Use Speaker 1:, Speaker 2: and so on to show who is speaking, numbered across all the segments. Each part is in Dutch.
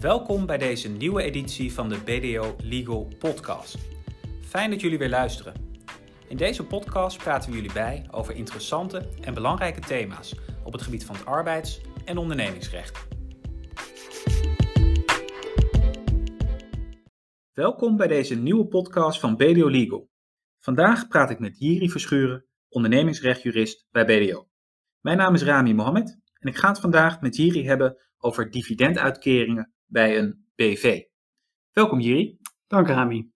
Speaker 1: Welkom bij deze nieuwe editie van de BDO Legal Podcast. Fijn dat jullie weer luisteren. In deze podcast praten we jullie bij over interessante en belangrijke thema's op het gebied van het arbeids- en ondernemingsrecht. Welkom bij deze nieuwe podcast van BDO Legal. Vandaag praat ik met Jiri Verschuren, ondernemingsrechtjurist bij BDO. Mijn naam is Rami Mohammed en ik ga het vandaag met Jiri hebben over dividenduitkeringen bij een BV. Welkom Jiri.
Speaker 2: Dank Rami.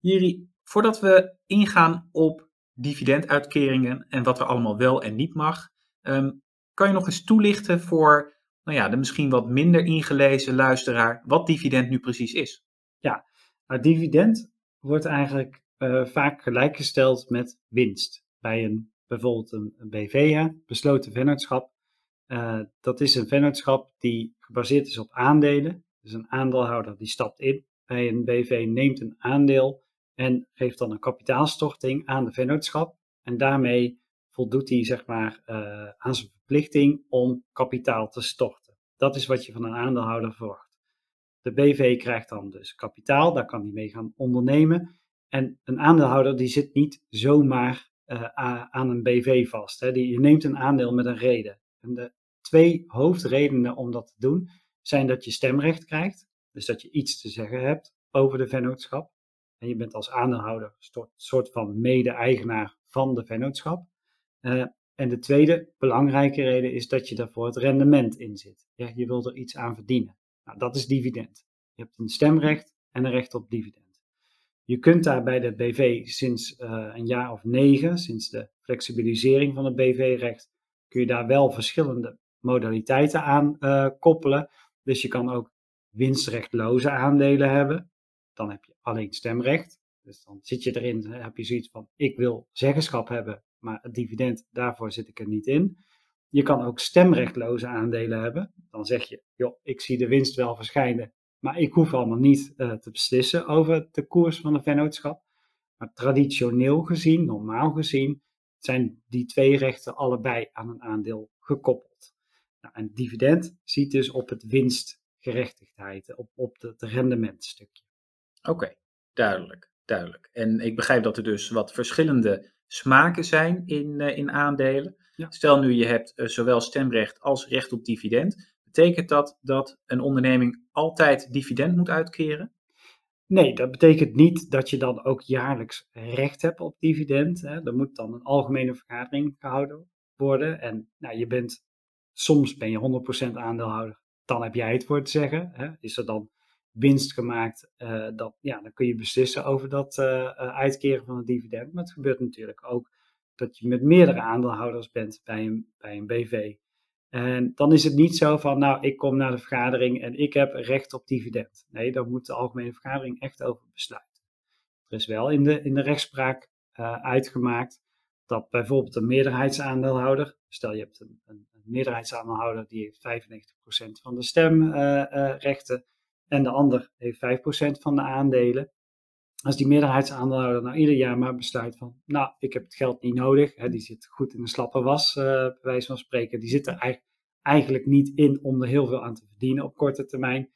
Speaker 1: Jiri, voordat we ingaan op dividenduitkeringen en wat er allemaal wel en niet mag, ehm, kan je nog eens toelichten voor nou ja, de misschien wat minder ingelezen luisteraar wat dividend nu precies is?
Speaker 2: Ja, nou, dividend wordt eigenlijk uh, vaak gelijkgesteld met winst bij een bijvoorbeeld een, een BV, besloten vennootschap. Uh, dat is een vennootschap die gebaseerd is op aandelen. Dus een aandeelhouder die stapt in bij een BV, neemt een aandeel en geeft dan een kapitaalstorting aan de vennootschap. En daarmee voldoet hij zeg maar, uh, aan zijn verplichting om kapitaal te storten. Dat is wat je van een aandeelhouder verwacht. De BV krijgt dan dus kapitaal, daar kan hij mee gaan ondernemen. En een aandeelhouder die zit niet zomaar uh, aan een BV vast. Hè. Die, je neemt een aandeel met een reden. En de twee hoofdredenen om dat te doen zijn dat je stemrecht krijgt. Dus dat je iets te zeggen hebt over de vennootschap. En je bent als aandeelhouder een soort van mede-eigenaar van de vennootschap. Uh, en de tweede belangrijke reden is dat je daarvoor het rendement in zit. Ja, je wilt er iets aan verdienen. Nou, dat is dividend. Je hebt een stemrecht en een recht op dividend. Je kunt daar bij de BV sinds uh, een jaar of negen, sinds de flexibilisering van het BV-recht, kun je daar wel verschillende modaliteiten aan uh, koppelen. Dus je kan ook winstrechtloze aandelen hebben. Dan heb je alleen stemrecht. Dus dan zit je erin, heb je zoiets van: ik wil zeggenschap hebben, maar het dividend, daarvoor zit ik er niet in. Je kan ook stemrechtloze aandelen hebben. Dan zeg je: joh, ik zie de winst wel verschijnen, maar ik hoef allemaal niet uh, te beslissen over de koers van de vennootschap. Maar traditioneel gezien, normaal gezien, zijn die twee rechten allebei aan een aandeel gekoppeld. Nou, een dividend ziet dus op het winstgerechtigheid, op, op het rendementstukje.
Speaker 1: Oké, okay, duidelijk, duidelijk. En ik begrijp dat er dus wat verschillende smaken zijn in, uh, in aandelen. Ja. Stel nu je hebt uh, zowel stemrecht als recht op dividend. Betekent dat dat een onderneming altijd dividend moet uitkeren?
Speaker 2: Nee, dat betekent niet dat je dan ook jaarlijks recht hebt op dividend. Hè. Er moet dan een algemene vergadering gehouden worden. En nou, je bent, soms ben je 100% aandeelhouder, dan heb jij het voor te zeggen. Hè. Is er dan winst gemaakt, uh, dat, ja, dan kun je beslissen over dat uh, uitkeren van het dividend. Maar het gebeurt natuurlijk ook dat je met meerdere aandeelhouders bent bij een, bij een BV. En dan is het niet zo van, nou, ik kom naar de vergadering en ik heb recht op dividend. Nee, daar moet de algemene vergadering echt over besluiten. Er is wel in de, in de rechtspraak uitgemaakt dat bijvoorbeeld een meerderheidsaandeelhouder, stel je hebt een, een, meerderheidsaandeelhouder die heeft 95% van de stemrechten uh, uh, en de ander heeft 5% van de aandelen. Als die meerderheidsaandeelhouder nou ieder jaar maar besluit van, nou, ik heb het geld niet nodig, hè, die zit goed in de slappe was, uh, bij wijze van spreken, die zit er eigenlijk niet in om er heel veel aan te verdienen op korte termijn.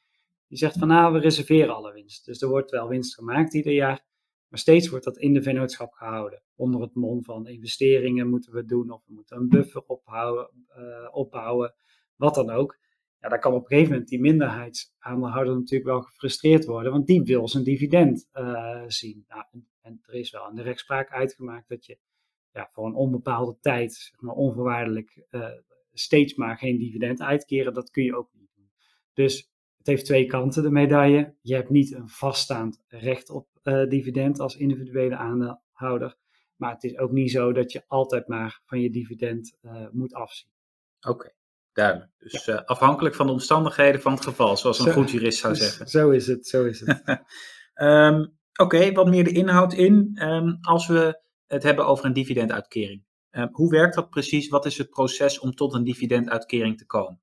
Speaker 2: Die zegt van, nou, we reserveren alle winst. Dus er wordt wel winst gemaakt ieder jaar, maar steeds wordt dat in de vennootschap gehouden. Onder het mom van investeringen moeten we doen, of we moeten een buffer uh, opbouwen, wat dan ook ja, dan kan op een gegeven moment die minderheidsaandeelhouder natuurlijk wel gefrustreerd worden, want die wil zijn dividend uh, zien. Nou, en, er is wel in de rechtspraak uitgemaakt dat je ja, voor een onbepaalde tijd, zeg maar onvoorwaardelijk, uh, steeds maar geen dividend uitkeren, dat kun je ook niet doen. Dus het heeft twee kanten, de medaille. Je hebt niet een vaststaand recht op uh, dividend als individuele aandeelhouder, maar het is ook niet zo dat je altijd maar van je dividend moet afzien.
Speaker 1: Oké. Okay. Duidelijk. Dus ja. uh, afhankelijk van de omstandigheden van het geval, zoals een zo, goed jurist zou zeggen.
Speaker 2: Zo is het, zo is het.
Speaker 1: um, Oké, okay, wat meer de inhoud in. Um, als we het hebben over een dividenduitkering. Um, hoe werkt dat precies? Wat is het proces om tot een dividenduitkering te komen?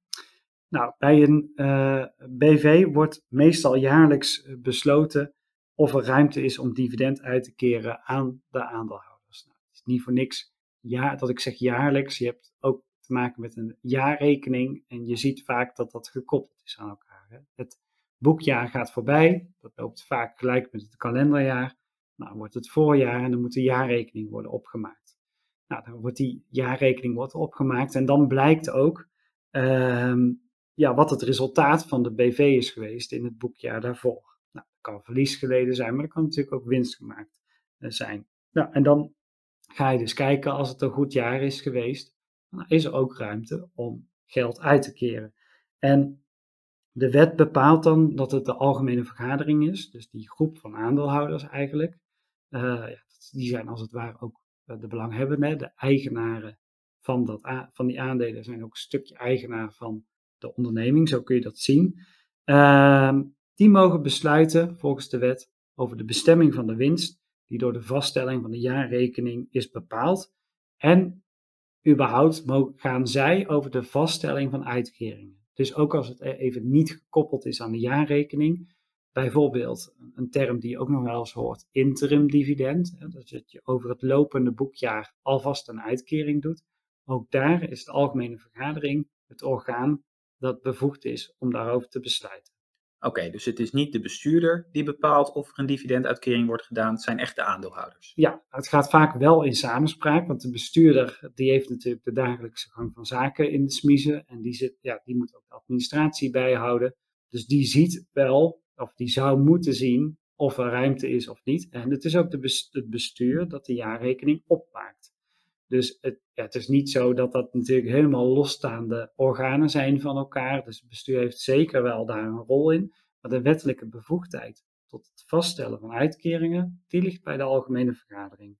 Speaker 2: Nou, bij een uh, BV wordt meestal jaarlijks besloten of er ruimte is om dividend uit te keren aan de aandeelhouders. Nou, het is niet voor niks ja, dat ik zeg jaarlijks. Je hebt ook te maken met een jaarrekening. En je ziet vaak dat dat gekoppeld is aan elkaar. Hè. Het boekjaar gaat voorbij, dat loopt vaak gelijk met het kalenderjaar. Nou, wordt het voorjaar en dan moet de jaarrekening worden opgemaakt. Nou, dan wordt die jaarrekening wordt opgemaakt en dan blijkt ook ehm, ja, wat het resultaat van de BV is geweest in het boekjaar daarvoor. Nou, kan verlies geleden zijn, maar er kan natuurlijk ook winst gemaakt eh, zijn. Nou, en dan ga je dus kijken als het een goed jaar is geweest, dan is er ook ruimte om geld uit te keren. En de wet bepaalt dan dat het de algemene vergadering is, dus die groep van aandeelhouders eigenlijk. Uh, ja, die zijn als het ware ook de belanghebbenden, de eigenaren van, dat, van die aandelen zijn ook een stukje eigenaar van de onderneming, zo kun je dat zien. Uh, die mogen besluiten volgens de wet over de bestemming van de winst die door de vaststelling van de jaarrekening is bepaald. En überhaupt gaan zij over de vaststelling van uitkeringen. Dus ook als het even niet gekoppeld is aan de jaarrekening, bijvoorbeeld een term die je ook nog wel eens hoort, interim dividend, dat je over het lopende boekjaar alvast een uitkering doet. Ook daar is de algemene vergadering het orgaan dat bevoegd is om daarover te besluiten.
Speaker 1: Oké, dus het is niet de bestuurder die bepaalt of er een dividenduitkering wordt gedaan, het zijn echt de aandeelhouders.
Speaker 2: Ja, het gaat vaak wel in samenspraak, want de bestuurder die heeft natuurlijk de dagelijkse gang van zaken in de smiezen en die, zit, ja, die moet ook de administratie bijhouden. Dus die ziet wel, of die zou moeten zien, of er ruimte is of niet. En het is ook de het bestuur dat de jaarrekening opmaakt. Dus het, ja, het is niet zo dat dat natuurlijk helemaal losstaande organen zijn van elkaar. Dus het bestuur heeft zeker wel daar een rol in. Maar de wettelijke bevoegdheid tot het vaststellen van uitkeringen, die ligt bij de algemene vergadering.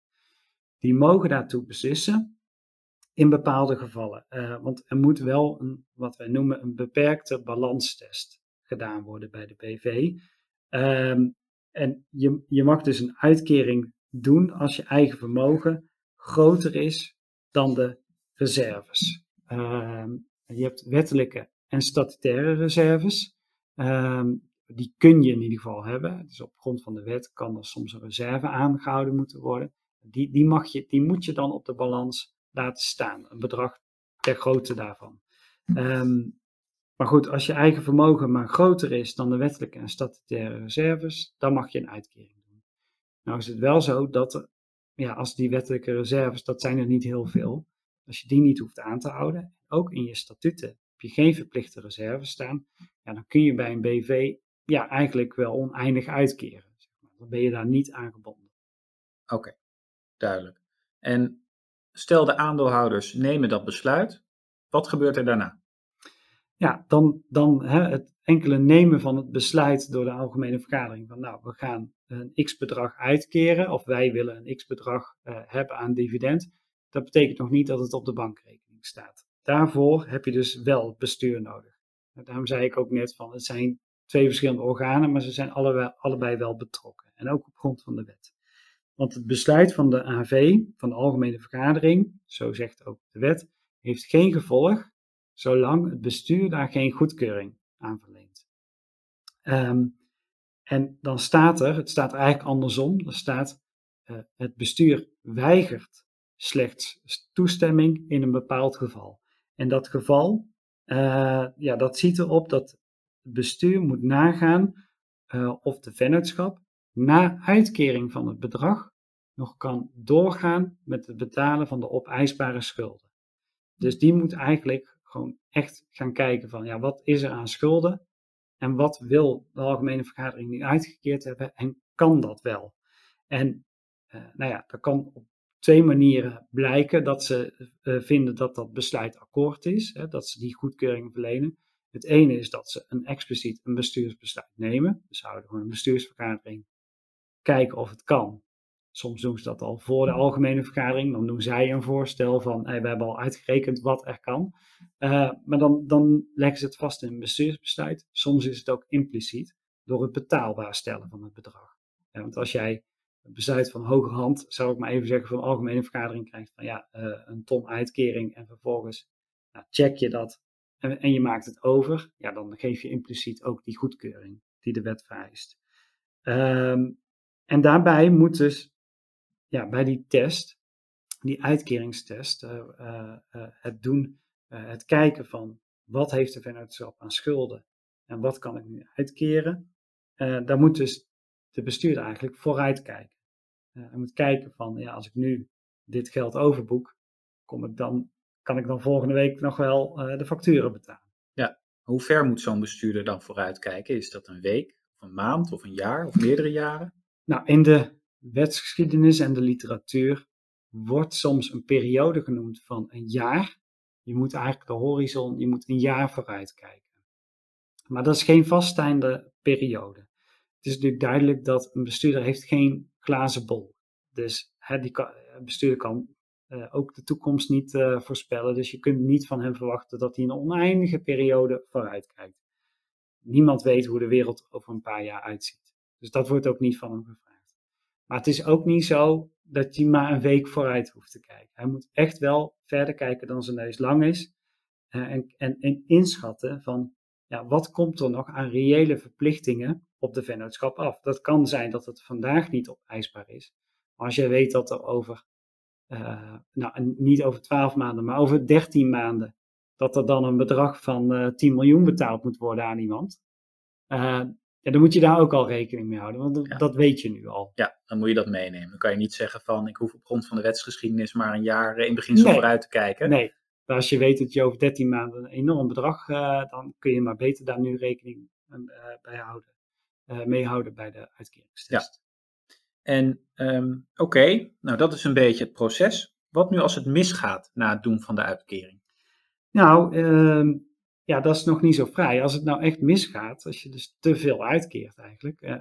Speaker 2: Die mogen daartoe beslissen in bepaalde gevallen. Uh, want er moet wel een, wat wij noemen een beperkte balanstest gedaan worden bij de BV. Ehm, en je, je mag dus een uitkering doen als je eigen vermogen groter is dan de reserves. Ehm, je hebt wettelijke en statutaire reserves. Ehm, die kun je in ieder geval hebben. Dus op grond van de wet kan er soms een reserve aangehouden moeten worden. Die, die, mag je, die moet je dan op de balans laten staan. Een bedrag ter grootte daarvan. Ehm, maar goed, als je eigen vermogen maar groter is dan de wettelijke en statutaire reserves, dan mag je een uitkering doen. Nou is het wel zo dat er ja, als die wettelijke reserves, dat zijn er niet heel veel. Als je die niet hoeft aan te houden, ook in je statuten heb je geen verplichte reserves staan, ja, dan kun je bij een BV ja, eigenlijk wel oneindig uitkeren. Zeg maar. Dan ben je daar niet aan gebonden.
Speaker 1: Oké, duidelijk. En stel de aandeelhouders nemen dat besluit, wat gebeurt er daarna?
Speaker 2: Ja, dan, dan hè, het enkele nemen van het besluit door de algemene vergadering van nou, we gaan een x-bedrag uitkeren of wij willen een x-bedrag uh, hebben aan dividend, dat betekent nog niet dat het op de bankrekening staat. Daarvoor heb je dus wel bestuur nodig. En daarom zei ik ook net van het zijn twee verschillende organen, maar ze zijn allebei, allebei wel betrokken en ook op grond van de wet. Want het besluit van de AV, van de Algemene Vergadering, zo zegt ook de wet, heeft geen gevolg zolang het bestuur daar geen goedkeuring aan verleent. Um, en dan staat er, het staat eigenlijk andersom, er staat uh, het bestuur weigert slechts toestemming in een bepaald geval. En dat geval, uh, ja, dat ziet erop dat het bestuur moet nagaan uh, of de vennootschap na uitkering van het bedrag nog kan doorgaan met het betalen van de opeisbare schulden. Dus die moet eigenlijk gewoon echt gaan kijken van, ja, wat is er aan schulden en wat wil de algemene vergadering nu uitgekeerd hebben en kan dat wel? En uh, nou ja, dat kan op twee manieren blijken dat ze uh, vinden dat dat besluit akkoord is, hè, dat ze die goedkeuring verlenen. Het ene is dat ze een expliciet een bestuursbesluit nemen. Dus houden gewoon een bestuursvergadering, kijken of het kan. Soms doen ze dat al voor de algemene vergadering. Dan doen zij een voorstel van, hey, we hebben al uitgerekend wat er kan. Uh, maar dan, dan leggen ze het vast in een bestuursbesluit. Soms is het ook impliciet door het betaalbaar stellen van het bedrag. Ja, want als jij een besluit van hoge hand, zou ik maar even zeggen, van de algemene vergadering krijgt van ja, uh, een ton uitkering en vervolgens nou, check je dat en, je maakt het over, ja, dan geef je impliciet ook die goedkeuring die de wet vereist. Um, en daarbij moet dus ja, bij die test, die uitkeringstest, uh, uh, het doen, het kijken van wat heeft de vennootschap aan schulden En wat kan ik nu uitkeren? Daar moet dus de bestuurder eigenlijk vooruit kijken. Hij moet kijken van, ja, als ik nu dit geld overboek, kom ik dan, kan ik dan volgende week nog wel de facturen betalen.
Speaker 1: Ja, hoe ver moet zo'n bestuurder dan vooruit kijken? Is dat een week, of een maand, of een jaar, of meerdere jaren?
Speaker 2: Nou, in de wetsgeschiedenis en de literatuur wordt soms een periode genoemd van een jaar. Je moet eigenlijk de horizon, je moet een jaar vooruit kijken. Maar dat is geen vaststaande periode. Het is natuurlijk duidelijk dat een bestuurder heeft geen glazen bol. Dus hè, die een bestuurder kan uh, ook de toekomst niet uh, voorspellen. Dus je kunt niet van hem verwachten dat hij een oneindige periode vooruit kijkt. Niemand weet hoe de wereld over een paar jaar uitziet. Dus dat wordt ook niet van hem gevraagd. Maar het is ook niet zo dat hij maar een week vooruit hoeft te kijken. Hij moet echt wel verder kijken dan zijn neus lang is. Uh, en, en, en, inschatten van ja, wat komt er nog aan reële verplichtingen op de vennootschap af. Dat kan zijn dat het vandaag niet opeisbaar is. Maar als jij weet dat er over, uh, nou niet over 12 maanden, maar over 13 maanden, dat er dan een bedrag van uh, 10 miljoen betaald moet worden aan iemand. Uh, ja, dan moet je daar ook al rekening mee houden, want dat, weet je nu al.
Speaker 1: Ja, dan moet je dat meenemen. Dan kan je niet zeggen van ik hoef op grond van de wetsgeschiedenis maar een jaar in beginsel nee. vooruit te kijken.
Speaker 2: Nee, maar als je weet dat je over 13 maanden een enorm bedrag, uh, dan kun je maar beter daar nu rekening uh, bij houden, uh, mee houden bij de uitkeringstest.
Speaker 1: Ja. En um, oké, okay. nou dat is een beetje het proces. Wat nu als het misgaat na het doen van de uitkering?
Speaker 2: Nou, um, ja, dat is nog niet zo vrij. Als het nou echt misgaat, als je dus te veel uitkeert eigenlijk,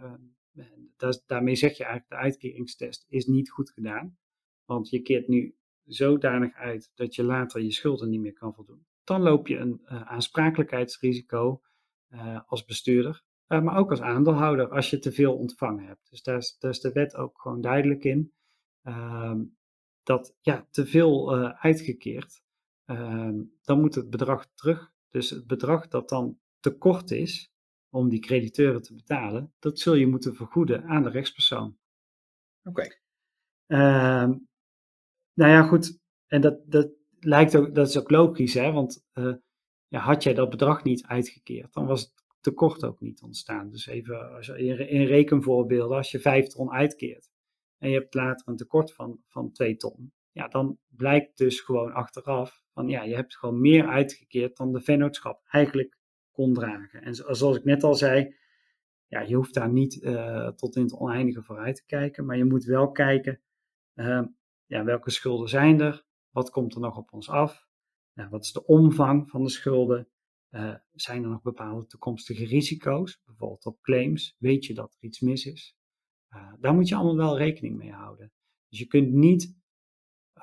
Speaker 2: dat, daarmee zeg je eigenlijk de uitkeringstest is niet goed gedaan. Want je keert nu zodanig uit dat je later je schulden niet meer kan voldoen. Dan loop je een uh, aansprakelijkheidsrisico uh, als bestuurder, maar ook als aandeelhouder als je te veel ontvangen hebt. Dus daar is, daar is de wet ook gewoon duidelijk in. Ehm, dat ja, te veel uitgekeerd, ehm, dan moet het bedrag terug dus het bedrag dat dan tekort is om die crediteuren te betalen, dat zul je moeten vergoeden aan de rechtspersoon.
Speaker 1: Oké.
Speaker 2: Ehm, nou ja, goed. En dat, dat lijkt ook, dat is ook logisch, hè? Want uh, ja, had jij dat bedrag niet uitgekeerd, dan was het tekort ook niet ontstaan. Dus even als je, in rekenvoorbeelden, als je vijf ton uitkeert en je hebt later een tekort van, van twee ton, ja, dan blijkt dus gewoon achteraf van ja, je hebt gewoon meer uitgekeerd dan de vennootschap eigenlijk kon dragen. En zoals ik net al zei, ja, je hoeft daar niet uh, tot in het oneindige vooruit te kijken, maar je moet wel kijken, uh, ja, welke schulden zijn er? Wat komt er nog op ons af? Ja, wat is de omvang van de schulden? Uh, zijn er nog bepaalde toekomstige risico's, bijvoorbeeld op claims? Weet je dat er iets mis is? daar moet je allemaal wel rekening mee houden. Dus je kunt niet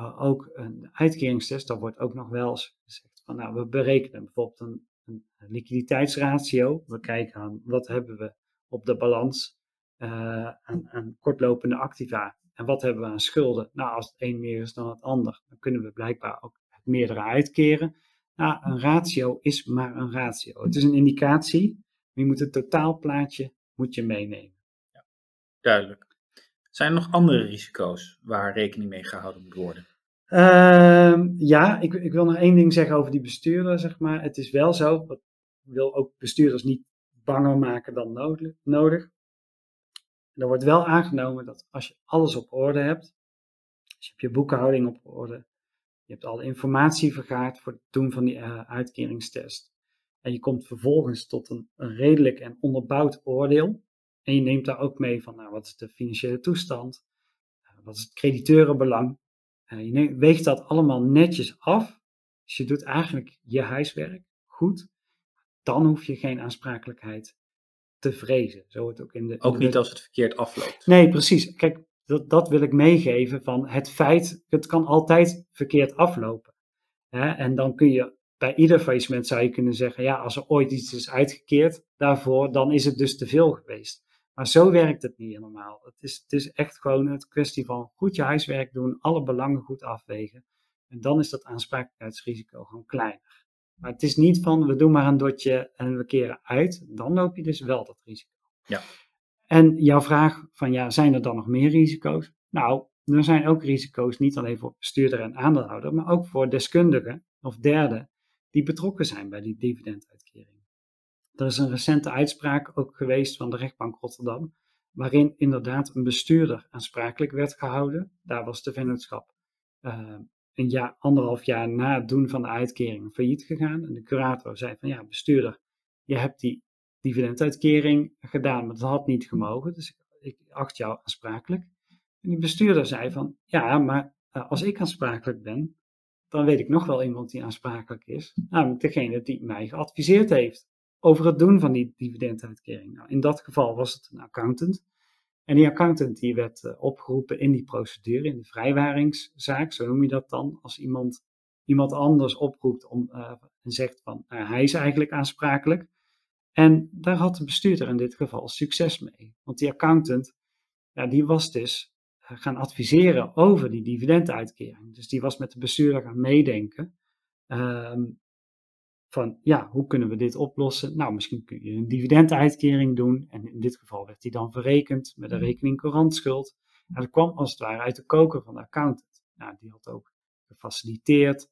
Speaker 2: uh, ook een uitkeringstest, daar wordt ook nog wel eens gezegd van, nou, we berekenen bijvoorbeeld een, een liquiditeitsratio. We kijken aan wat hebben we op de balans aan, aan, kortlopende activa en wat hebben we aan schulden. Nou, als het een meer is dan het ander, dan kunnen we blijkbaar ook meerdere uitkeren. Nou, een ratio is maar een ratio. Het is een indicatie, maar je moet het totaalplaatje moet je meenemen.
Speaker 1: Ja, duidelijk. Zijn er nog andere risico's waar rekening mee gehouden moet worden?
Speaker 2: Uh, ja, ik, ik, wil nog één ding zeggen over die bestuurder, zeg maar. Het is wel zo, ik wil ook bestuurders niet banger maken dan nodig. Er wordt wel aangenomen dat als je alles op orde hebt, als je hebt je boekhouding op orde, je hebt alle informatie vergaard voor het doen van die uh, uitkeringstest, en je komt vervolgens tot een, een redelijk en onderbouwd oordeel, en je neemt daar ook mee van, nou, wat is de financiële toestand? Eh, wat is het crediteurenbelang? Uh, je weegt dat allemaal netjes af. Dus je doet eigenlijk je huiswerk goed. Dan hoef je geen aansprakelijkheid te vrezen. Zo wordt ook in de.
Speaker 1: Ook niet als het verkeerd afloopt.
Speaker 2: Nee, precies. Kijk, dat, dat wil ik meegeven van het feit, het kan altijd verkeerd aflopen. Hè? En dan kun je bij ieder faillissement zou je kunnen zeggen, ja, als er ooit iets is uitgekeerd daarvoor, dan is het dus te veel geweest. Maar zo werkt het niet helemaal. Het is, het is echt gewoon een kwestie van goed je huiswerk doen, alle belangen goed afwegen. En dan is dat aansprakelijkheidsrisico gewoon kleiner. Maar het is niet van we doen maar een dotje en we keren uit. Dan loop je dus wel dat risico.
Speaker 1: Ja.
Speaker 2: En jouw vraag van ja, zijn er dan nog meer risico's? Nou, er zijn ook risico's niet alleen voor bestuurder en aandeelhouder, maar ook voor deskundigen of derden die betrokken zijn bij die dividenduitkering. Er is een recente uitspraak ook geweest van de rechtbank Rotterdam, waarin inderdaad een bestuurder aansprakelijk werd gehouden. Daar was de vennootschap uh, een jaar, anderhalf jaar na het doen van de uitkering failliet gegaan. En de curator zei van ja, bestuurder, je hebt die dividenduitkering gedaan, maar dat had niet gemogen, dus ik, acht jou aansprakelijk. En die bestuurder zei van ja, maar uh, als ik aansprakelijk ben, dan weet ik nog wel iemand die aansprakelijk is, namelijk degene die mij geadviseerd heeft over het doen van die dividenduitkering. Nou, in dat geval was het een accountant. En die accountant die werd uh, opgeroepen in die procedure, in de vrijwaringszaak, zo noem je dat dan, als iemand iemand anders oproept om, uh, en zegt van uh, hij is eigenlijk aansprakelijk. En daar had de bestuurder in dit geval succes mee. Want die accountant, ja, die was dus gaan adviseren over die dividenduitkering. Dus die was met de bestuurder gaan meedenken. Um, van ja, hoe kunnen we dit oplossen? Nou, misschien kun je een dividenduitkering doen. En in dit geval werd die dan verrekend met een mhm. rekening courantschuld. En dat kwam als het ware uit de koker van de accountant. Nou, die had ook gefaciliteerd,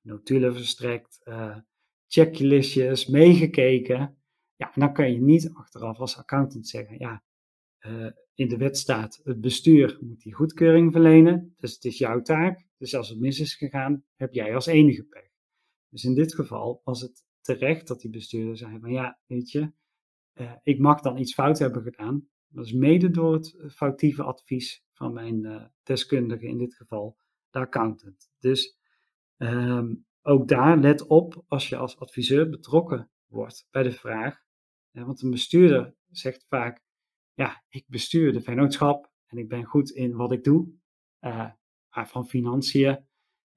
Speaker 2: notulen verstrekt, uh, checklistjes, meegekeken. Ja, en dan kan je niet achteraf als accountant zeggen, ja, uh, in de wet staat, het bestuur moet die goedkeuring verlenen, dus het is jouw taak. Dus als het mis is gegaan, heb jij als enige pech. Dus in dit geval was het terecht dat die bestuurder zei van ja, weet je, uh, ik mag dan iets fout hebben gedaan. Dat is mede door het foutieve advies van mijn uh, deskundige, in dit geval de accountant. Dus um, ook daar let op als je als adviseur betrokken wordt bij de vraag. want een bestuurder zegt vaak, ja, ik bestuur de vennootschap en ik ben goed in wat ik doe. Uh, van financiën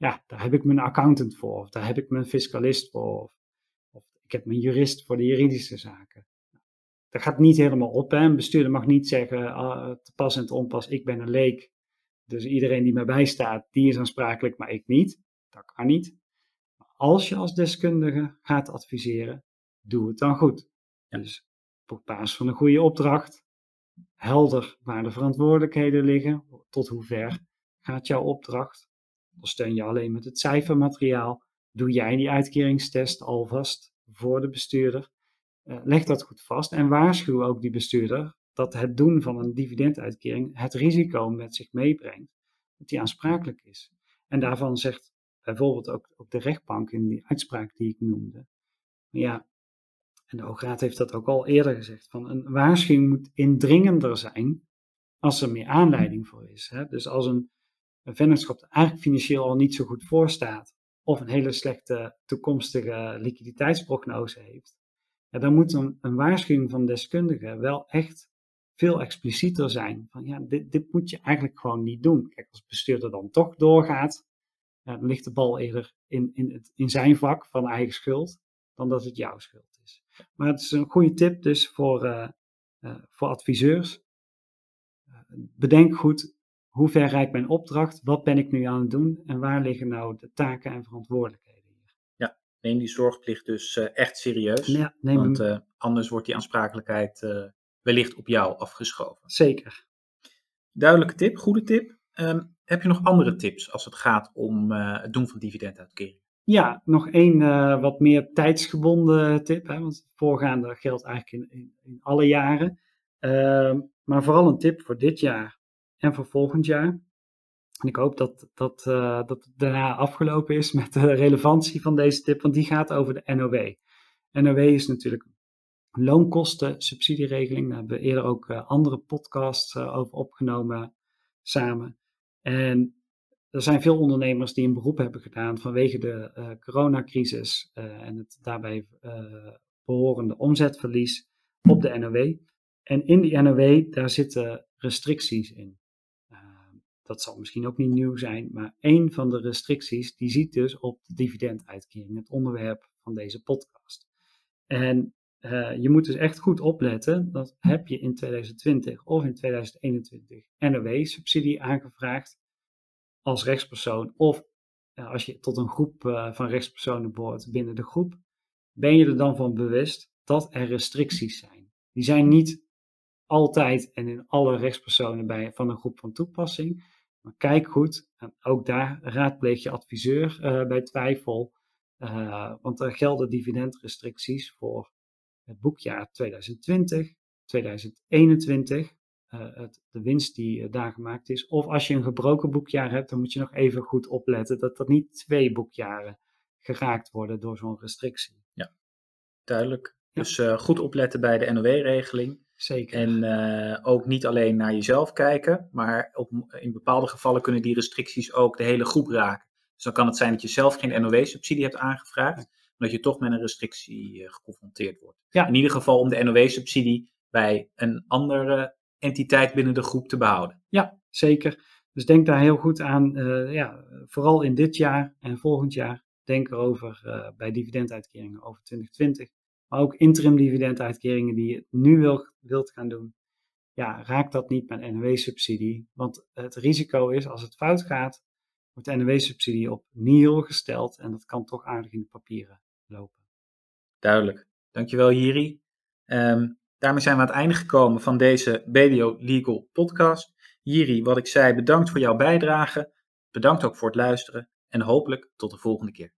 Speaker 2: ja, daar heb ik mijn accountant voor, of daar heb ik mijn fiscalist voor, of, of ik heb mijn jurist voor de juridische zaken. Dat gaat niet helemaal op. Hè. Een bestuurder mag niet zeggen, uh, te pas en te onpas, ik ben een leek. Dus iedereen die mij bijstaat, die is aansprakelijk, maar ik niet. Dat kan niet. Maar als je als deskundige gaat adviseren, doe het dan goed. Dus op basis van een goede opdracht, helder waar de verantwoordelijkheden liggen, tot hoe ver gaat jouw opdracht, Ondersteun je alleen met het cijfermateriaal. Doe jij die uitkeringstest alvast voor de bestuurder. Uh, leg dat goed vast en waarschuw ook die bestuurder dat het doen van een dividenduitkering het risico met zich meebrengt dat die aansprakelijk is. En daarvan zegt bijvoorbeeld ook, ook de rechtbank in die uitspraak die ik noemde. Ja, en de Hoograad heeft dat ook al eerder gezegd, van een waarschuwing moet indringender zijn als er meer aanleiding voor is. Hè? Dus als een een vennootschap dat eigenlijk financieel al niet zo goed voor staat, of een hele slechte toekomstige liquiditeitsprognose heeft, ja, dan moet een, waarschuwing van deskundigen wel echt veel explicieter zijn. Van ja, dit, dit moet je eigenlijk gewoon niet doen. Kijk, als bestuurder dan toch doorgaat, dan ligt de bal eerder in, in, het, in zijn vak van eigen schuld, dan dat het jouw schuld is. Maar het is een goede tip dus voor, uh, uh, voor adviseurs. Bedenk goed hoe ver reikt mijn opdracht? Wat ben ik nu aan het doen? En waar liggen nou de taken en verantwoordelijkheden hier?
Speaker 1: Ja, neem die zorgplicht dus uh, echt serieus.
Speaker 2: Ja,
Speaker 1: neem want uh, anders wordt die aansprakelijkheid uh, wellicht op jou afgeschoven.
Speaker 2: Zeker.
Speaker 1: Duidelijke tip, goede tip. Um, heb je nog andere tips als het gaat om het doen van dividenduitkering?
Speaker 2: Ja, nog één wat meer tijdsgebonden tip. Hè, want het voorgaande geldt eigenlijk in, in, in alle jaren. Ehm, maar vooral een tip voor dit jaar en voor volgend jaar. En ik hoop dat, dat, uh, dat daarna afgelopen is met de relevantie van deze tip, want die gaat over de NOW. NOW is natuurlijk een loonkostensubsidieregeling. Daar hebben we eerder ook uh, andere podcasts uh, over opgenomen samen. En er zijn veel ondernemers die een beroep hebben gedaan vanwege de coronacrisis en het daarbij behorende omzetverlies op de NOW. En in die NOW, daar zitten restricties in dat zal misschien ook niet nieuw zijn, maar een van de restricties die ziet dus op de dividenduitkering, het onderwerp van deze podcast. En uh, je moet dus echt goed opletten, dat heb je in 2020 of in 2021 NOW-subsidie aangevraagd als rechtspersoon of als je tot een groep uh, van rechtspersonen behoort binnen de groep, ben je er dan van bewust dat er restricties zijn. Die zijn niet altijd en in alle rechtspersonen bij, van een groep van toepassing, maar kijk goed, en ook daar raadpleeg je adviseur uh, bij twijfel, uh, want er gelden dividendrestricties voor het boekjaar 2020, 2021, uh, het, de winst die daar gemaakt is. Of als je een gebroken boekjaar hebt, dan moet je nog even goed opletten dat er niet twee boekjaren geraakt worden door zo'n restrictie.
Speaker 1: Ja, duidelijk. Ja. Dus goed opletten bij de NOW-regeling.
Speaker 2: Zeker.
Speaker 1: En ook niet alleen naar jezelf kijken, maar op, in bepaalde gevallen kunnen die restricties ook de hele groep raken. Dus dan kan het zijn dat je zelf geen NOW-subsidie hebt aangevraagd, maar dat je toch met een restrictie geconfronteerd wordt.
Speaker 2: Ja.
Speaker 1: In ieder geval om de NOW-subsidie bij een andere entiteit binnen de groep te behouden.
Speaker 2: Ja, zeker. Dus denk daar heel goed aan, uh, ja, vooral in dit jaar en volgend jaar. Denk erover bij dividenduitkeringen over 2020. Maar ook interim dividenduitkeringen die je nu wil, wilt gaan doen. Ja, raak dat niet met NW-subsidie. Want het risico is, als het fout gaat, wordt de NW-subsidie op nihil gesteld. En dat kan toch aardig in de papieren lopen.
Speaker 1: Duidelijk. Dankjewel, Jiri. Um, Daarmee zijn we aan het einde gekomen van deze BDO Legal podcast. Jiri, wat ik zei, bedankt voor jouw bijdrage. Bedankt ook voor het luisteren en hopelijk tot de volgende keer.